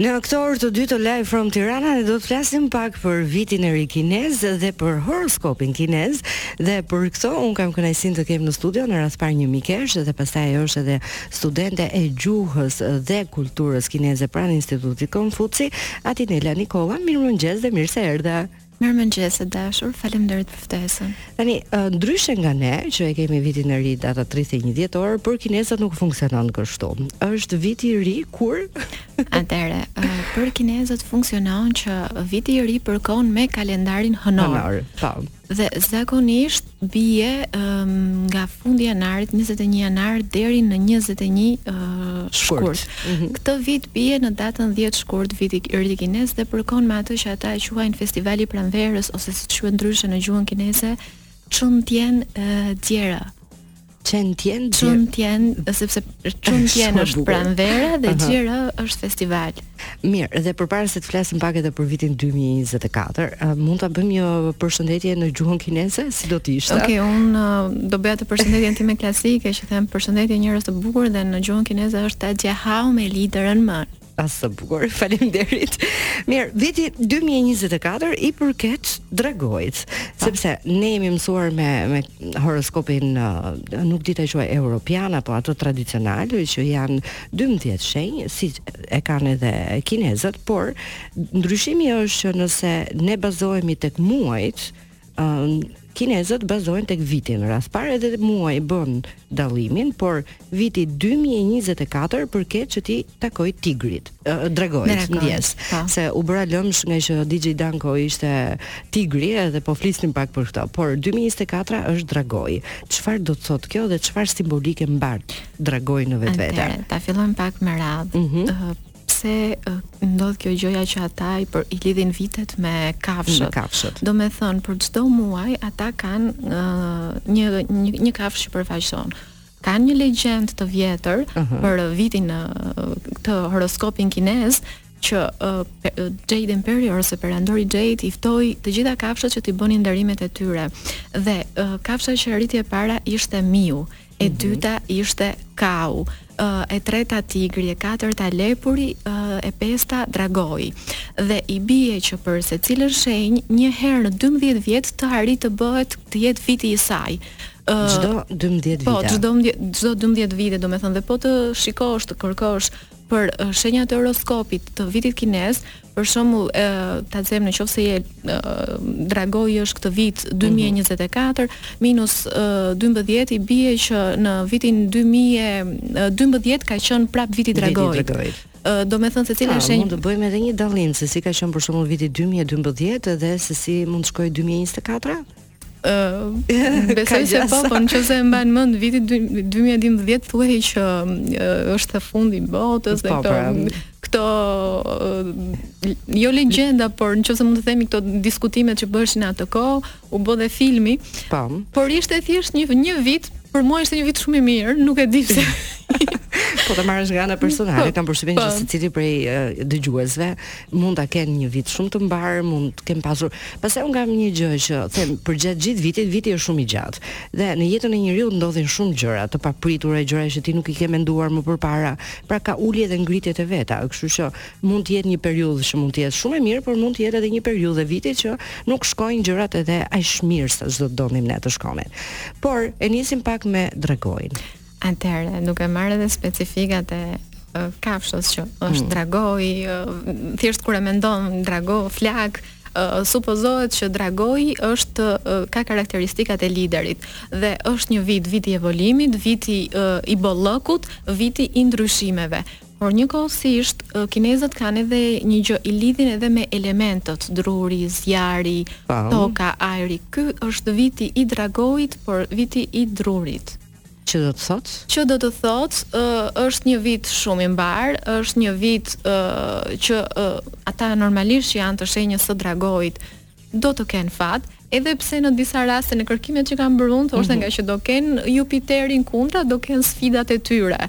Në këtë orë të dytë të Live From Tirana ne do të flasim pak për Vitin e Ri Kinez dhe për horoskopin kinez dhe për këtë unë kam kënaqësinë të kem në studio në radhë të parë një mikeshë dhe pastaj ajo është edhe studente e gjuhës dhe kulturës kineze pranë Institutit Konfuci, Atinela Nikolla, mirëmëngjes dhe mirë se erdhe. Mirëmëngjes e dashur, faleminderit për ftesën. Tani, ndryshe nga ne që e kemi vitin e ri data tridhjetë e një dhjetor, për kinezët nuk funksionon kështu. Është viti i ri kur Atëherë, për kinezët funksionon që viti i ri përkon me kalendarin hënor. Hënor, po. Dhe zakonisht bie nga fundi i janarit, 21 janar deri në 21 shkurt. Mhm. Këtë vit bie në datën 10 shkurt viti i ri kinez dhe përkon me atë që ata e quajnë festivali i pranverës ose siç quhet ndryshe në gjuhën kineze, Chun Tian Jie. Çun tjen xhie. Çun tjen, sepse çun tjen është pranvera dhe xhie është festival. Mirë, dhe përpara se të flasim pak edhe për vitin 2024, uh, mund ta bëjmë një përshëndetje në gjuhën kineze, si do të ishte? Okej, okay, unë uh, do bëja atë përshëndetjen time klasike që them përshëndetje njerëz të bukur dhe në gjuhën kineze është da jia hao mei li de ren men. Sa bukur, faleminderit. Mirë, viti 2024 i përket Dragoit, po. sepse ne jemi mësuar me me horoskopin uh, nuk di ta quaj europian apo atë tradicional, që janë 12 shenja, si e kanë edhe kinezët, por ndryshimi është që nëse ne bazohemi tek muajt, kinezët bazohen tek viti në radhë parë edhe muaji bën dallimin, por viti 2024 përket që t'i takojë tigrit, uh, dragoit, ndjesë, po. se u bëra lëmsh ngaqë DJ Danko ishte tigri edhe po flisnim pak për këto, por 2024 është dragoi. Çfarë do të thotë kjo dhe çfarë simbolike mbart dragoi në vetvete? Atëherë, ta fillojmë pak me radhë. Mm -hmm. uh, pse ndodh kjo gjëja që ata i për i lidhin vitet me kafshët. Me kafshët. Domethënë për çdo muaj ata kanë uh, një një, një kafshë që përfaqëson. Kanë një legjendë të vjetër uh mhm. -huh. për vitin uh, të horoskopin kinez që uh, Jade Emperor ose Perandori Jade i ftoi të gjitha kafshët që t'i bënin nderimet e tyre. Dhe uh, kafsha që arriti e para ishte Miu. e mhm. dyta ishte kau, e treta tigri, e katërta lepuri, e pesta dragoi. Dhe i bie që për secilën shenjë një herë në 12 vjet të arrijë të bëhet të jetë viti i saj. Çdo 12 vite. Po, çdo çdo 12 vite, domethënë dhe po të shikosh, të kërkosh për shenjat e horoskopit të vitit kinez, Për shembull, e, ta them në qoftë se je dragoi është këtë vit 2024 mhm. minus e, 12 i bie që në vitin 2012 ka qenë prap viti dragoi. Domethënë secila shenjë... Mund të bëjmë edhe një dallim se si ka qenë për shembull viti 2012 dhe se si mund të shkojë 2024? Uh, besoj se po, po në që se mban mend vitin 2012 thuhej që uh, është fundi botës dhe po, këto, pra. këto uh, jo legjenda, por në që se mund të themi këto diskutimet që bëshin atë kohë, u bë dhe filmi, po. por ishte thjesht një, një vit, për mua ishte një vit shumë i mirë, nuk e di se po të marrësh nga ana personale, po, kam përshtypjen që po. secili prej dëgjuesve mund ta kenë një vit shumë të mbarë, mund të kenë pasur. Pastaj unë kam një gjë që them përgjatë gjithë vitit, viti është shumë i gjatë. Dhe në jetën e njeriu ndodhin shumë gjëra të papritura, gjëra që ti nuk i ke menduar më përpara. Pra ka ulje dhe ngritje të veta, kështu që mund të jetë një periudhë që mund të jetë shumë e mirë, por mund të jetë edhe një periudhë e vitit që nuk shkojnë gjërat edhe aq mirë saç do të donim ne të shkonin. Por e nisim pak me Dragoin. Atëherë, duke marrë edhe specifikat e kafshës që është mm. dragoi, thjesht kur e mendon dragua, flakë, supozohet që dragoi është ka karakteristikat e liderit dhe është një vit viti i evoluimit, viti i bollëkut, viti i ndryshimeve. Por njëkohësisht, kinezët kanë edhe një gjë i lidhin edhe me elementët, druri, zjarri, toka, ajri. Ky është viti i dragoit, por viti i drurit. Që do të thotë? Që do të thotë, është një vit shumë i mbarë, është një vit që ata normalisht që janë të shenjës së dragoit do të kenë fat, edhe pse në disa raste në kërkimet që kam bërë unë, thoshte mm -hmm. ngaqë do kenë Jupiterin kundra, do kenë sfidat e tyre.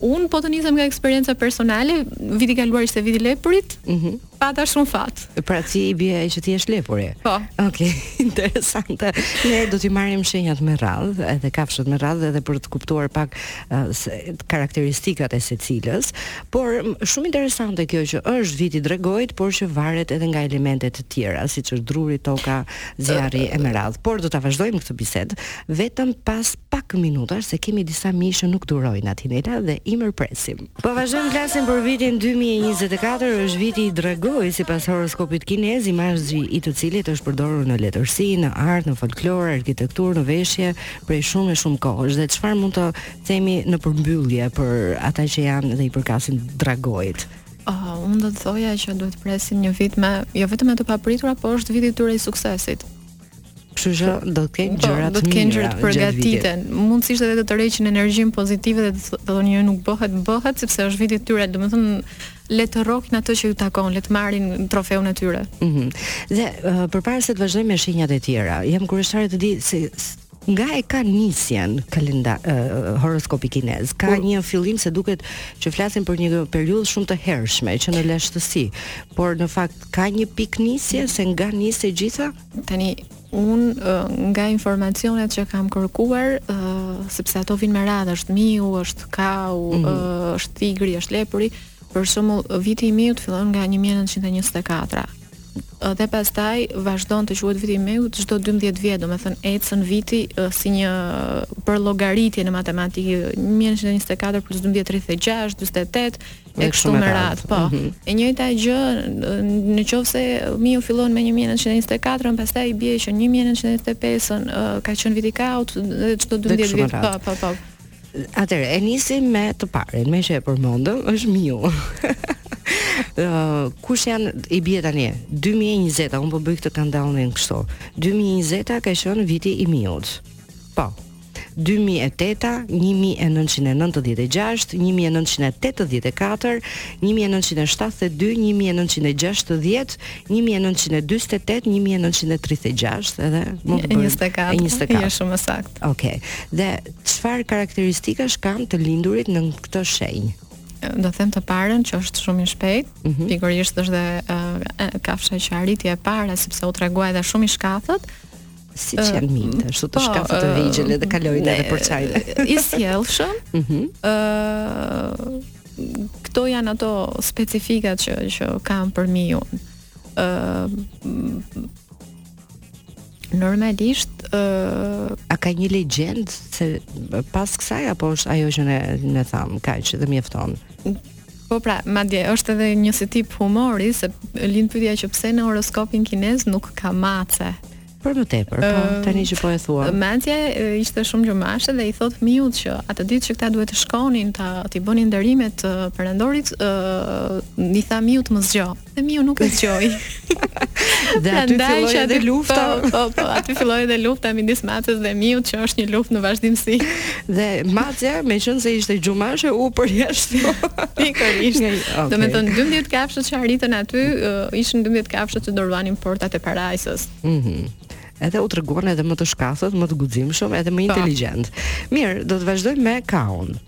Unë po të nisem nga eksperienca personale, viti i kaluar ishte viti i lepurit. Mhm. Mm Pata shumë fat. Pra ti i bie që ti je lepuri. Po. Okej, okay, interesante. Ne do t'i marrim shenjat me radhë, edhe kafshët me radhë edhe për të kuptuar pak uh, se, karakteristikat e secilës, por shumë interesante kjo që është viti i dragoit, por që varet edhe nga elemente të tjera, siç është druri, toka, zjarri e me radhë. Por do ta vazhdojmë këtë bisedë vetëm pas pak minutash se kemi disa miq që nuk durojnë Atinela dhe i mirëpresim. Po vazhdojmë flasim për vitin dy mijë e njëzet e katër, është viti i Dragoit sipas horoskopit kinez, imazhi i të cilit është përdorur në letërsi, në art, në folklor, arkitekturë, në veshje prej shumë e shumë kohësh. Dhe çfarë mund të themi në përmbyllje për ata që janë dhe i përkasin Dragoit? Oh, unë do të thoja që duhet të presim një vit me jo vetëm me të papritura, por është viti i tyre i suksesit. Kështu që do të kenë plot gjëra të mira. Do të kenë gjëra të përgatiten. Mundësisht edhe të tërheqin energjinë pozitive dhe të thonë jo nuk bëhet, bëhet sepse është viti i tyre, domethënë le të rrokin atë që ju takon, le të marrin trofeun e tyre. Ëh. Mm dhe uh, përpara se të vazhdojmë me shenjat e tjera, jam kurioztare të di se nga e ka nisjen kalendar uh, horoskopi kinez ka një fillim se duket që flasin për një periudhë shumë të hershme që në lashtësi por në fakt Ka një pikënisje se nga nis e gjitha? Tani unë nga informacionet që kam kërkuar, uh, sepse ato vijnë me radhë, është miu, është kau, mm -hmm. uh, është tigri, është lepuri, për shembull viti i miut fillon nga 1924 dhe pastaj vazhdon të quhet viti i miut çdo 12 vjet, domethënë ecën viti uh, si një përllogaritje në matematikë 1924 plus 12 36 48 e kështu me radhë, po. Mm -hmm. E njëjta gjë në qoftë se miu fillon me 1924-ën, pastaj i bie që 1925-ën uh, ka qenë viti kaut dhe çdo 12 vjet, po, po, po. Atëherë, e nisim me të parin, meqë e përmendëm, është miu. Uh, kush janë i bie tani 2020 unë po bëj këtë countdownin kështu 2020 ka qenë viti i miut po dy mijë e teta, një mijë e nëntëqind e nëntëdhjetë e gjashtë, një mijë e nëntëqind e tetëdhjetë e katër, një mijë e nëntëqind e shtatëdhjetë e dy, një mijë e nëntëqind e gjashtëdhjetë, një mijë e nëntëqind e dyzet e tetë, një mijë e nëntëqind e tridhjetë e gjashtë edhe më E 24. 24. Je shumë e saktë. Okej. Dhe çfarë karakteristikash kanë të lindurit në këtë shenjë? do them të parën që është shumë i shpejtë, mm -hmm. pikërisht është dhe uh, kafsha që arriti e para sepse u tregua edhe shumë i shkathët, siç janë minjtë, uh, ashtu të shkathët, të vegjël edhe kalojnë edhe nëpër çarje. I sjellshëm, ëh, mhm. këto janë ato specifikat që, që kam për miun. Uh, normalisht uh, a ka një legjendë pas kësaj apo është ajo që ne ne thamë kaq dhe mjafton Po pra, madje është edhe një si tip humori se lind pyetja që pse në horoskopin kinez nuk ka mace. Për më tepër, po, tani që po e thua. Macja ishte shumë gjumashe dhe i thotë miut që atë ditë që këta duhet të shkonin t'i bënin nderimet perandorit, i tha miut më zgjo. Dhe miu nuk e zgjoi. dhe aty filloi edhe lufta. Po, po, po, aty filloi edhe lufta midis Macës dhe Miut, që është një luftë në vazhdimësi. dhe Macja, meqenëse ishte gjumashe, u përjashtua. Pikërisht. okay. Domethënë 12 kafshët që arritën aty, uh, ishin 12 kafshët që do ruanin portat e parajsës. Mhm. Mm edhe u treguan edhe më të shkathët, më të guximshëm, edhe më po. inteligjentë. Mirë, do të vazhdojmë me Kaun.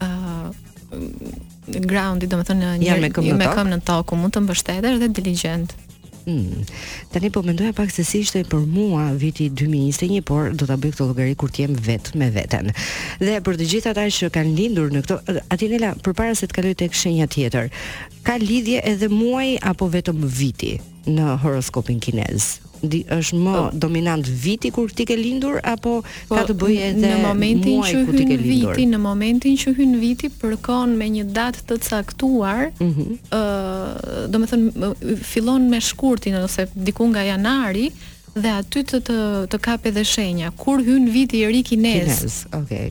ë uh, grounded, domethënë një ja, me këmbë në tokë, tok, ku mund të mbështetesh dhe diligjent. Mm. Tani po mendoja pak se si ishte për mua viti 2021, por do ta bëj këtë llogari kur të jem vetë me veten. Dhe për të gjithë ata që kanë lindur në këto, Atinela, përpara se të kaloj tek shenja tjetër, ka lidhje edhe muaji apo vetëm viti? në horoskopin kinez? Di, është më po. dominant viti kur ti ke lindur apo po, ka të bëjë edhe në momentin që hyn viti, në momentin që hyn viti përkon me një datë të caktuar, ëh, mm -hmm. uh, domethënë fillon me shkurtin ose diku nga janari, dhe aty të të, të kap edhe shenja kur hyn viti i ri kinez. Kinez, okay.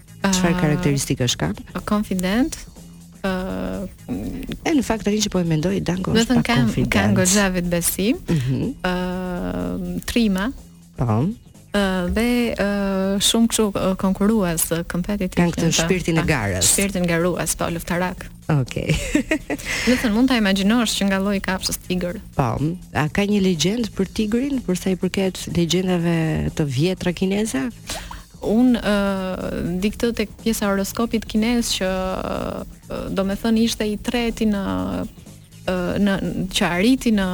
Çfarë karakteristikash kanë? Confident, Uh, e në fakt tani që po e mendoj Danko është pak konfident. Kanë goxha vetëbesim. Ëh, mm -hmm. uh, trima. Po. Ëh, uh, dhe uh, shumë kështu uh, konkurrues, uh, competitive. Kanë këtë shpirtin e garës. Shpirtin garues, po luftarak. Okej. Okay. Nëse mund ta imagjinosh që nga lloji i kafshës tigër. Po. A ka një legjendë për tigrin, për sa i përket legjendave të vjetra kineze? Unë di këtë tek pjesa e horoskopit kinez që domethënë ishte i treti në në që arriti në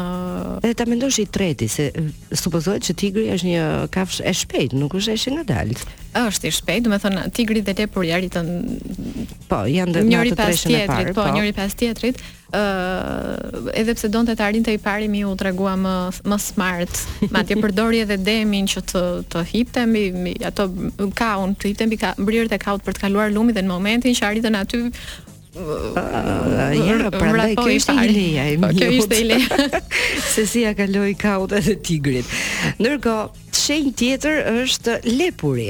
Edhe ta mendosh i treti se supozohet që tigri është një kafsh e shpejtë, nuk është e ngadaltë. Është i shpejtë, domethënë tigri dhe lepuri arritën po janë njëri pas tjetrit, po, po njëri pas tjetrit, Ë, edhe pse donte të arrinte i pari miu u tregua më më smart. Madje përdori edhe demin që të të hipte mbi mbi ato kaun, të hipte mbi ka, brirët e kaut për të kaluar lumin dhe në momentin që arritën aty A, prandaj kjo ishte hileja e miut. Kjo ishte hileja. Se si ia kaloi kaut dhe tigrit. Ndërkohë, shenjë tjetër është lepuri.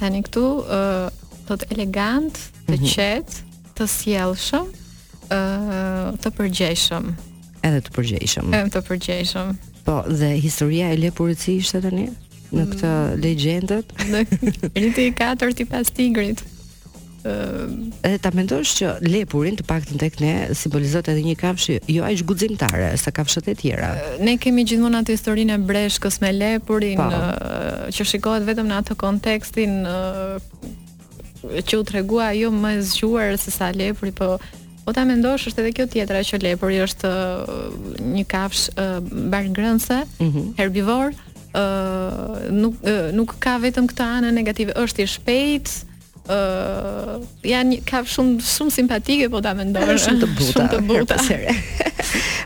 Tani këtu ë uh, thotë elegant, të mm -hmm. qetë, të sjellshëm, ë uh, të përgjegjshëm. Edhe të përgjegjshëm. Edhe të përgjegjshëm. Po, dhe historia e lepurit si ishte tani në këtë mm. legjendën? Arriti i katërti pas tigrit. edhe ta mendosh që lepurin të paktën tek ne simbolizon edhe një kafshë jo aq guximtare sa kafshët e tjera. Ne kemi gjithmonë atë historinë e breshkës me lepurin pa. Po. që shikohet vetëm në atë kontekstin që u tregua ajo më e zgjuar se sa lepuri, po po ta mendosh është edhe kjo tjetra që lepuri është një kafshë barngrënëse, mm -hmm. herbivor, ë nuk nuk ka vetëm këtë anë negative, është i shpejtë, ë uh, janë një kafshë shumë shumë simpatike po ta mendoj. Shumë të buta. Shumë të buta.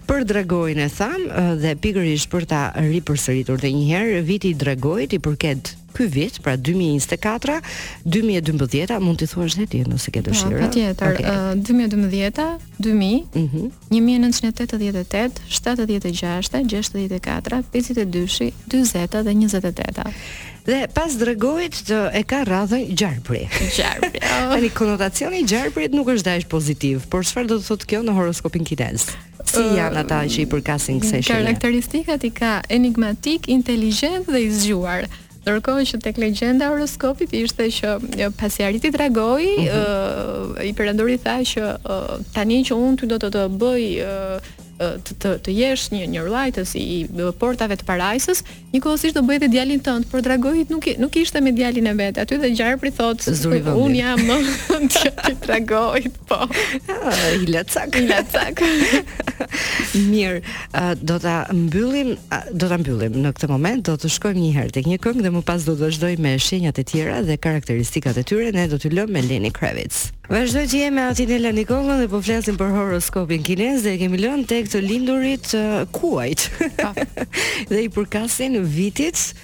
për dragoin e thamë dhe pikërisht për ta ripërsëritur dhe një herë viti i dragoit i përket ky vit, pra 2024, 2012 mund t'i thuash dhe ti nëse ke dëshirë. Po, patjetër. Okay. Uh, 2012, 2000. Mhm. Mm Një mijë e nëntëqind e tetëdhjetë e tetë, shtatëdhjetë e gjashta, gjashtëdhjetë e katra, pesëdhjetë e dyshi, dyzeta dhe njëzet e teta. Dhe pas Dragoit e ka radhën Gjarpri. Gjarpri. Oh. Tani konotacioni i Gjarprit nuk është dhe aq pozitiv, por çfarë do të thotë kjo në horoskopin kinez? Si uh, janë ata që i përkasin kësaj shenje? Karakteristikat i ka enigmatik, inteligjent dhe i zgjuar. Ndërkohë që tek legjenda e horoskopit ishte që pasi arriti dragoi, uh mhm. -huh. uh, i perandori tha që uh, tani që unë ty do të të bëj uh, të të, të jesh një një ruajtës i portave të parajsës, njëkohësisht do bëj dhe djalin tënd, por dragoi nuk nuk ishte me djalin e vet. Aty dhe gjarpri thotë, unë jam djali i dragoit. Po. Ah, Hileqar. Hileqar. Mirë, uh, do ta mbyllim, uh, do ta mbyllim në këtë moment, do të shkojmë një herë tek një këngë dhe më pas do të vazhdojmë me shenjat e tjera dhe karakteristikat e tyre, ne do t'ju lëmë me Lenny Kravitz. Vazhdojmë të jemi aty në Lani Kongën dhe po flasim për horoskopin kinez dhe e kemi lënë tek të lindurit uh, kuajt. Po. dhe i përkasin vitit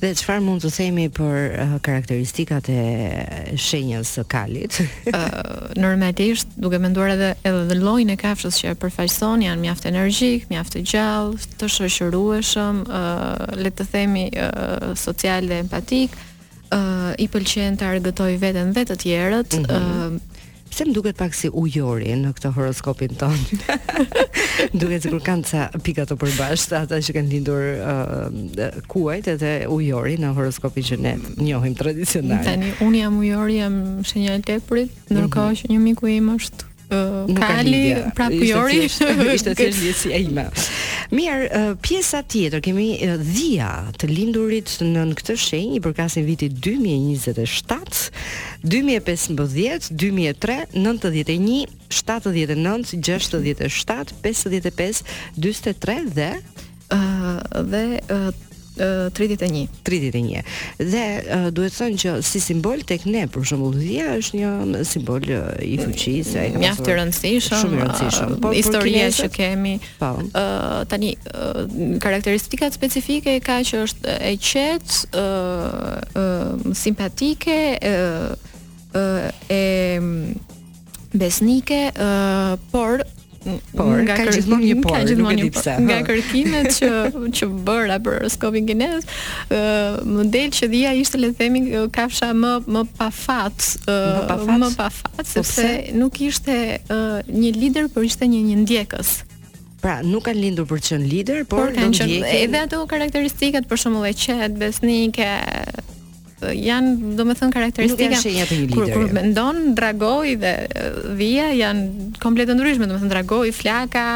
Dhe çfarë mund të themi për uh, karakteristikat e shenjës së kalit? uh, normalisht, duke menduar edhe edhe dhe llojin e kafshës që e përfaqëson, janë mjaft energjik, mjaft të gjallë, të shoqërueshëm, uh, le të themi uh, social dhe empatik, uh, i pëlqen të argëtojë veten dhe të tjerët, mm -hmm. uh, Pse më duket pak si ujori në këtë horoskopin tonë. duket sikur kanë ca pika të përbashkëta ata që kanë lindur uh, kuajt edhe ujori në horoskopin që ne njohim tradicional. Tani unë jam ujori, jam shenja e lepurit, ndërkohë mm -hmm. që një miku im është Uh, kali pra ujori ishte thjesht ndjesia ime. Mirë, uh, pjesa tjetër kemi uh, dhia të lindurit në këtë shenjë i përkasin vitit 2027 dy mijë e pesëmbëdhjetë, dy mijë e tre, nëntëdhjetë e një, shtatëdhjetë e nëntë, gjashtëdhjetë e shtatë, pesëdhjetë e pesë, dyzet e tre dhe ë dhe ë 31. 31. Dhe uh, duhet thënë që si simbol tek ne për shembull dhia është një simbol uh, i fuqisë, ai mjaft i rëndësishëm, shumë i rëndësishëm. Po historia që kemi, Po. Ë tani karakteristikat specifike ka që është e qetë, ë ë simpatike, ë ë e besnike, ë por por nga ka gjithmonë një por, nuk e di pse. Nga kërkimet që që bëra për horoskopin kinez, më del që dhia ishte le të themi kafsha më më pa fat, më pa fat, më pa fat po sepse nuk ishte një lider, por ishte një një ndjekës. Pra, nuk kanë lindur për të qenë lider, por, por kanë qenë edhe ato karakteristikat për shembull e qetë, besnike, janë domethënë karakteristika nuk janë shenja të një lideri. Kur, kur mendon Dragoi dhe Dhia janë komplet të ndryshme, domethënë Dragoi, flaka,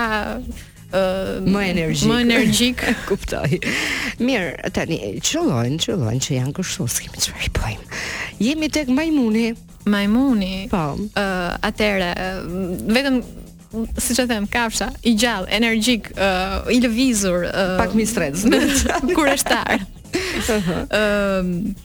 më energjik. Më energjik, kuptoj. Mirë, tani qëllojnë, qëllojnë që janë kështu, s'kemi çfarë i bëjmë. Jemi tek majmuni. Majmuni. Po. Ë, uh, atëherë, vetëm siç e them, kafsha i gjallë, energjik, uh, i lëvizur, uh, pak mistrec, kureshtar. Ëm, uh,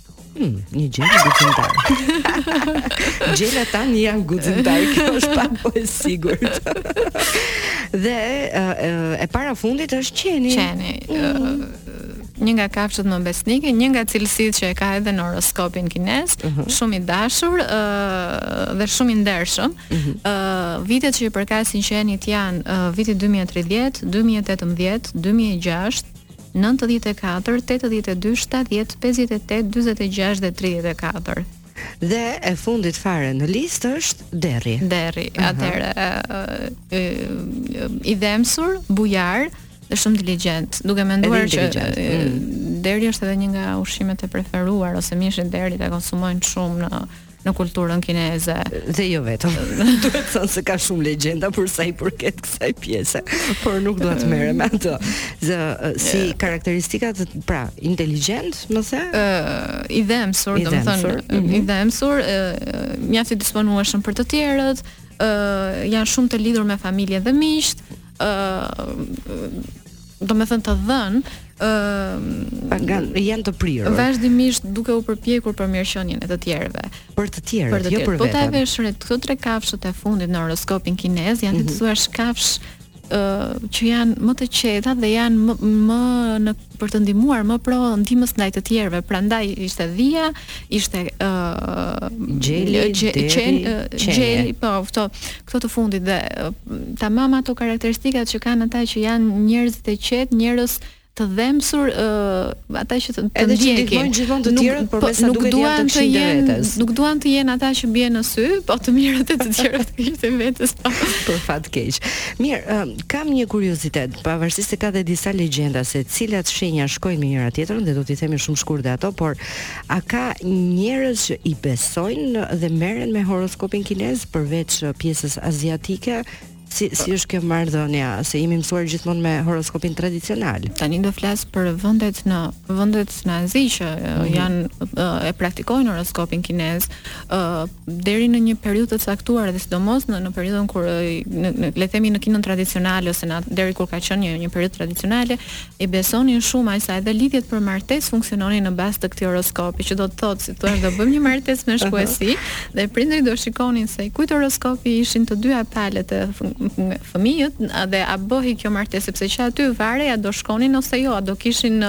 Hmm, një gjel guximtar. Gjelat janë guximtar, kjo është pa po e sigurt. Dhe e, e para fundit është qeni. Qeni. Mm. Një nga kafshët më besnike, një nga cilësitë që e ka edhe në horoskopin kinez, uh mhm. -huh. shumë i dashur ë dhe shumë i ndershëm. ë mhm. uh -huh. Vitet që i përkasin qenit janë uh, viti 2030, 2018, 2006, nëntëdhjetë e katër, tetëdhjetë e dy, shtatëdhjetë, pesëdhjetë e tetë, dyzet e gjashtë dhe tridhjetë e katër. Dhe e fundit fare në listë është derri. Derri. Atëherë i dhemsur, bujar, dhe shumë diligjent, duke menduar që mm. derri është edhe një nga ushqimet e preferuar ose mishin e derrit e konsumojnë shumë në në kulturën kineze. Dhe jo vetëm. Duhet thënë se ka shumë legjenda për sa i përket kësaj pjese, por nuk dua të merrem me ato. Zë, si yeah. karakteristikat pra, inteligjent, më the? Ë, uh, i dhemsur, domethënë, mm -hmm. i mhm. dhemsur, uh, mjaft i disponueshëm për të tjerët, ë uh, janë shumë të lidhur me familjen dhe miqtë, ë uh, do me thënë të dhënë, pra janë të prirur. Vazhdimisht duke u përpjekur për mirëqenien e të tjerëve. Për të tjerët, për të jo për veten. Po ta vësh re këto tre kafshët e fundit në horoskopin kinez janë mm -hmm. të thuash kafshë që janë më të qeta dhe janë më, më në për të ndihmuar më pro ndihmës ndaj të tjerëve. Prandaj ishte dhia, ishte ë uh, gjeli, gjeli, gjeli, po, këto këto të fundit dhe tamam ato karakteristikat që kanë ata që janë njerëz të qetë, njerëz të dhemsur ë uh, ata që të ndjekin. Edhe që ndihmojnë gjithmonë të tjerët por me sa duket janë të këqij të vetes. Nuk duan të jenë ata që bien në sy, po të mirët e të tjerëve të këqijtë të vetes. Po. Për fat keq. Mirë, um, kam një kuriozitet, pavarësisht se ka dhe disa legjenda se cilat shenja shkojnë me njëra tjetrën dhe do t'i themi shumë shkurt dhe ato, por A ka njerëz që i besojnë dhe merren me horoskopin kinez përveç uh, pjesës aziatike? Si si është kjo marrëdhënia? Se jemi mësuar gjithmonë me horoskopin tradicional. Tani do flas për vendet në vendet në Azi që mm -hmm. janë uh, e praktikojnë horoskopin kinez uh, deri në një periudhë të caktuar dhe sidomos në në periudhën kur në, në le të themi në kinën tradicionale ose në deri kur ka qenë një një periudhë tradicionale I besonin shumë aq sa edhe lidhjet për martesë funksiononin në bazë të këtij horoskopi, që do të thotë, si thua, do bëjmë një martesë me shkuesi dhe prindërit do shikonin se i kujt horoskopi ishin të dyja palët e fëmijët dhe a bëhej kjo martesë sepse që aty varej a do shkonin ose jo, a do kishin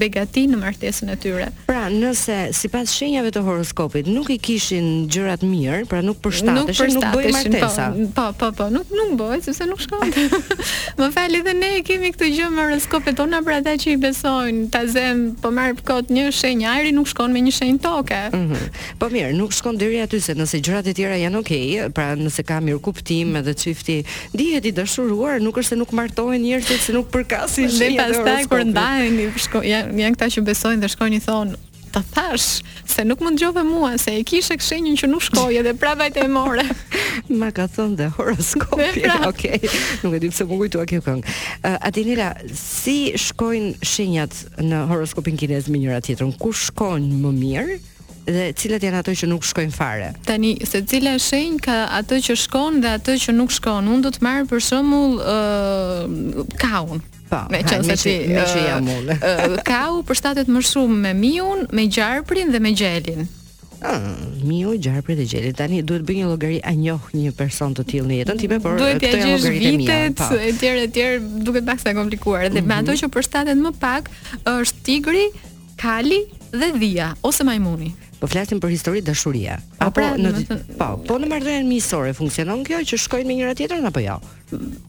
begati në martesën e tyre. Pra, nëse sipas shenjave të horoskopit nuk i kishin gjërat mirë, pra nuk përshtateshin, nuk, nuk bëhej po, martesa. Po, po, po, nuk nuk bëhet sepse nuk shkon. më fal edhe ne e kemi këtë gjë me horoskopet tona për ata që i besojnë. Ta zem, po marr kot një shenjë ajri nuk shkon me një shenjë toke. Mm -hmm. Po mirë, nuk shkon deri aty se nëse gjërat e tjera janë ok, pra nëse ka mirëkuptim edhe çifti ndihet i dashuruar, nuk është se nuk martohen njerëzit se nuk përkasin dhe pastaj kur ndahen, janë janë këta që besojnë dhe shkojnë i thonë ta thashë se nuk më dëgjove mua se e kishe shenjën që nuk shkonte edhe pra vajte e more. Ma ka thënë dhe horoskopi. Pra. Okej. Okay. Nuk e di pse më kujtua kjo këngë. Uh, Adinela, si shkojnë shenjat në horoskopin kinez me njëra-tjetrën? Ku shkojnë më mirë? dhe cilat janë ato që nuk shkojnë fare. Tani secila shenjë ka ato që shkon dhe ato që nuk shkon. Unë do të marr për shembull ë uh, kaun. Po, meqenëse ti meqë jam unë. kau përshtatet më shumë me miun, me gjarprin dhe me gjelin. Ah, miu gjarpri dhe gjeli tani duhet bëj një llogari a njoh një person të tillë në jetën time por duhet të dish vitet po. etj etj duket paksa e komplikuar dhe mm -hmm. me mhm. ato që përshtatet më pak është tigri Kali dhe dhia ose majmuni. Po flasim për histori dashurie. Po, apo pra, në të... po, po në marrëdhënien miqësore funksionon kjo që shkojnë me njëra-tjetrën apo jo?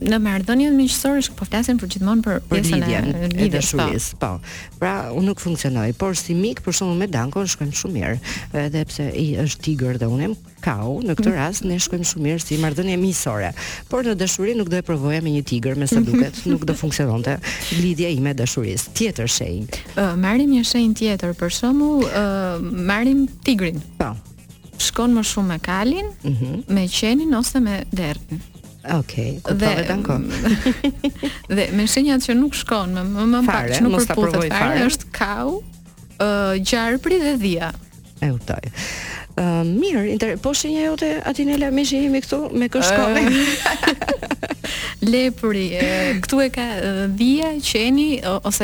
Në marrëdhënien miqësore po flasim për gjithmonë për pjesën e lidhjes së dashurisë. Po. po. Pra, unë nuk funksionoj, por si mik për shembull me Dankon shkojmë shumë mirë. Edhe pse ai është tigër dhe unë jam Kau, në këtë rast ne shkojmë shumë mirë si marrëdhënie miqësore, por në dashuri nuk do e provoja me një tigër, me sa duket, nuk do funksiononte lidhja ime e dashurisë. Tjetër shenjë. Ë, marrim një shenjë tjetër, për shembull, ë, marrim tigrin. Po. Shkon më shumë me kalin, mm -hmm. me qenin ose me derrin. Okej, okay, dhe edhe Danko. dhe me shenjat që nuk shkon, më më më pak që nuk përputhet fare, fare, është kau, uh, gjarpri dhe dhia. E kuptoj. Ëm uh, mirë, inter... po shenja jote Adinela meqë jemi këtu me kë shkon? Uh, lepuri, këtu e ka dhia, qeni ose